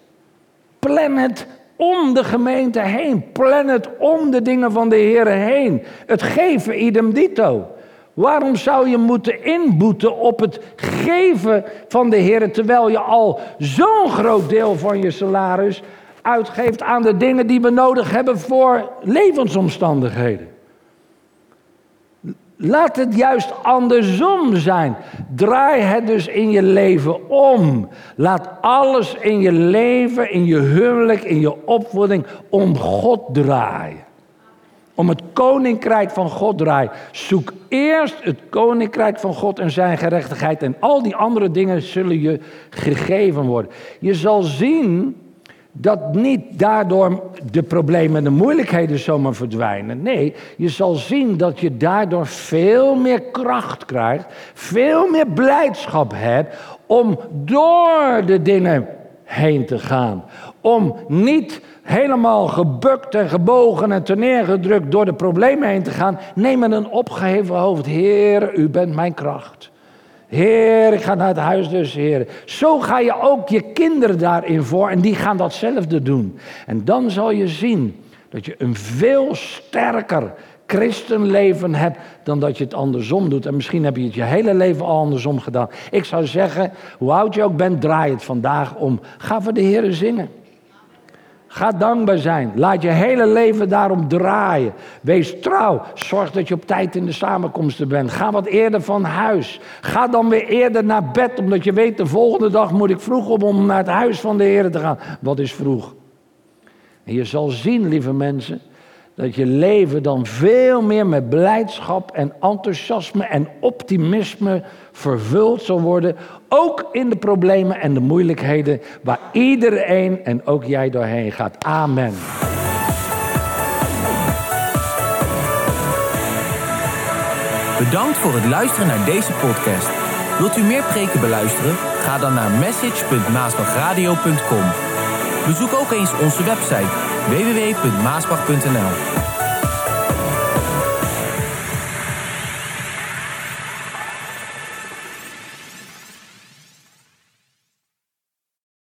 Plan het om de gemeente heen. Plan het om de dingen van de Heer heen. Het geven idem dito. Waarom zou je moeten inboeten op het geven van de Heer, terwijl je al zo'n groot deel van je salaris uitgeeft aan de dingen die we nodig hebben voor levensomstandigheden? Laat het juist andersom zijn. Draai het dus in je leven om. Laat alles in je leven, in je huwelijk, in je opvoeding om God draaien. Om het koninkrijk van God draaien. Zoek eerst het koninkrijk van God en zijn gerechtigheid. En al die andere dingen zullen je gegeven worden. Je zal zien dat niet daardoor de problemen en de moeilijkheden zomaar verdwijnen. Nee, je zal zien dat je daardoor veel meer kracht krijgt, veel meer blijdschap hebt om door de dingen heen te gaan. Om niet helemaal gebukt en gebogen en neergedrukt door de problemen heen te gaan. Nee, met een opgeheven hoofd. Heer, u bent mijn kracht. Heer, ik ga naar het huis dus, Heer. Zo ga je ook je kinderen daarin voor en die gaan datzelfde doen. En dan zal je zien dat je een veel sterker christenleven hebt dan dat je het andersom doet. En misschien heb je het je hele leven al andersom gedaan. Ik zou zeggen, hoe oud je ook bent, draai het vandaag om. Ga voor de Heer zingen. Ga dankbaar zijn. Laat je hele leven daarom draaien. Wees trouw. Zorg dat je op tijd in de samenkomsten bent. Ga wat eerder van huis. Ga dan weer eerder naar bed, omdat je weet de volgende dag moet ik vroeg op om naar het huis van de Heer te gaan. Wat is vroeg? En je zal zien, lieve mensen, dat je leven dan veel meer met blijdschap en enthousiasme en optimisme vervuld zal worden. Ook in de problemen en de moeilijkheden waar iedereen en ook jij doorheen gaat. Amen. Bedankt voor het luisteren naar deze podcast. Wilt u meer preken beluisteren? Ga dan naar message.maasbachradio.com. Bezoek ook eens onze website www.maasbach.nl